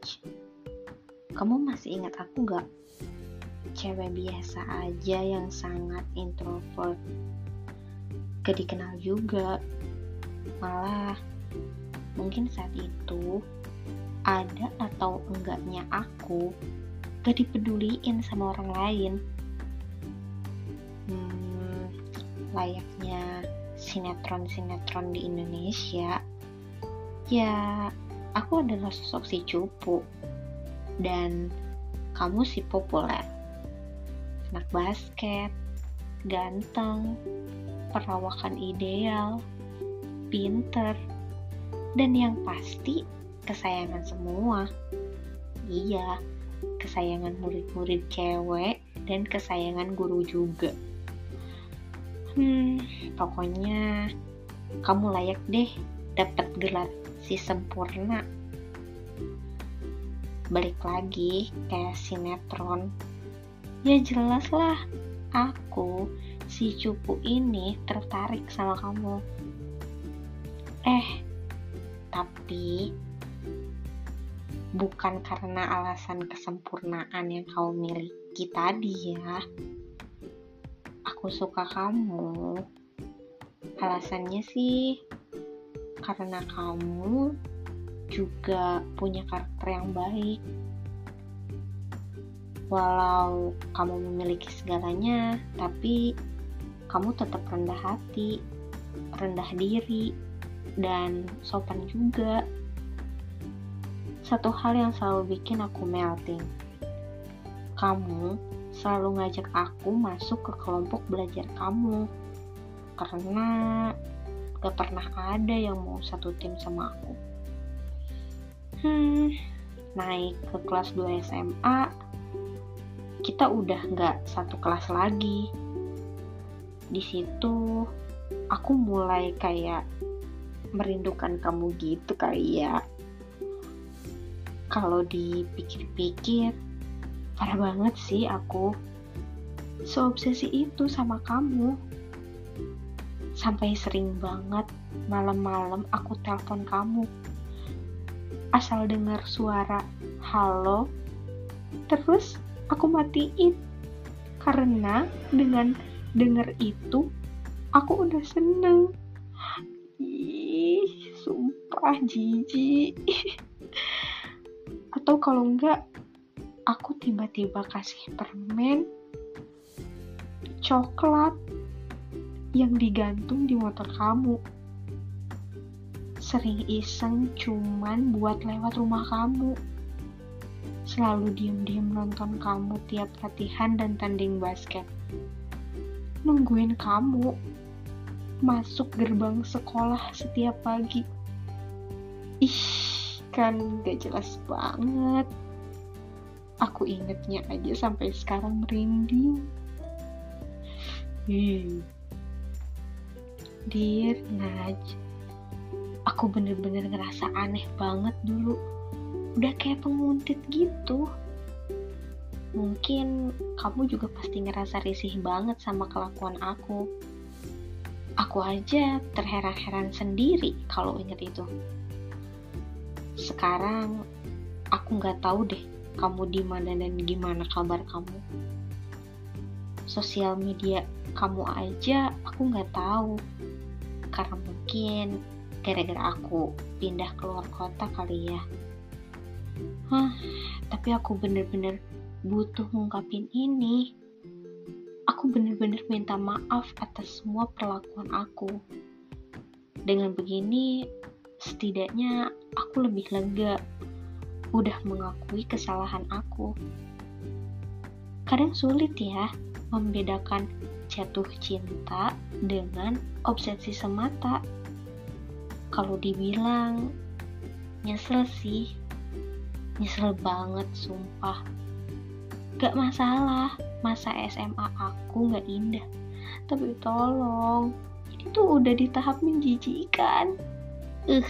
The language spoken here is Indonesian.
college. Kamu masih ingat aku gak? Cewek biasa aja yang sangat introvert. Gak dikenal juga. Malah, mungkin saat itu ada atau enggaknya aku gak dipeduliin sama orang lain. Hmm, layaknya sinetron-sinetron di Indonesia, ya aku adalah sosok si cupu dan kamu si populer. Anak basket, ganteng, perawakan ideal, pinter, dan yang pasti kesayangan semua. Iya, kesayangan murid-murid cewek dan kesayangan guru juga. Hmm, pokoknya kamu layak deh dapat gelar si sempurna. Balik lagi kayak sinetron. Ya jelas lah aku si cupu ini tertarik sama kamu. Eh tapi bukan karena alasan kesempurnaan yang kau miliki tadi ya. Aku suka kamu. Alasannya sih karena kamu juga punya karakter yang baik. Walau kamu memiliki segalanya, tapi kamu tetap rendah hati, rendah diri, dan sopan juga. Satu hal yang selalu bikin aku melting. Kamu selalu ngajak aku masuk ke kelompok belajar kamu. Karena gak pernah ada yang mau satu tim sama aku. Hmm naik ke kelas 2 SMA kita udah gak satu kelas lagi. Di situ aku mulai kayak merindukan kamu gitu kali ya kalau dipikir-pikir parah banget sih aku. Seobsesi itu sama kamu Sampai sering banget malam-malam aku telepon kamu. Asal dengar suara halo, terus aku matiin. Karena dengan dengar itu, aku udah seneng. Ih, sumpah jijik. Atau kalau enggak, aku tiba-tiba kasih permen, coklat, yang digantung di motor kamu. Sering iseng cuman buat lewat rumah kamu. Selalu diem-diem nonton kamu tiap latihan dan tanding basket. Nungguin kamu masuk gerbang sekolah setiap pagi. Ih, kan gak jelas banget. Aku ingetnya aja sampai sekarang merinding. Hmm. Dear Naj, aku bener-bener ngerasa aneh banget dulu. Udah kayak penguntit gitu. Mungkin kamu juga pasti ngerasa risih banget sama kelakuan aku. Aku aja terheran-heran sendiri kalau inget itu. Sekarang aku nggak tahu deh kamu di mana dan gimana kabar kamu. Sosial media kamu aja aku nggak tahu karena mungkin gara-gara aku pindah keluar kota kali ya. Hah, tapi aku bener-bener butuh ngungkapin ini. Aku bener-bener minta maaf atas semua perlakuan aku. Dengan begini setidaknya aku lebih lega udah mengakui kesalahan aku. Kadang sulit ya membedakan jatuh cinta dengan obsesi semata. Kalau dibilang nyesel sih, nyesel banget sumpah. Gak masalah, masa SMA aku gak indah. Tapi tolong, ini tuh udah di tahap menjijikan. Uh.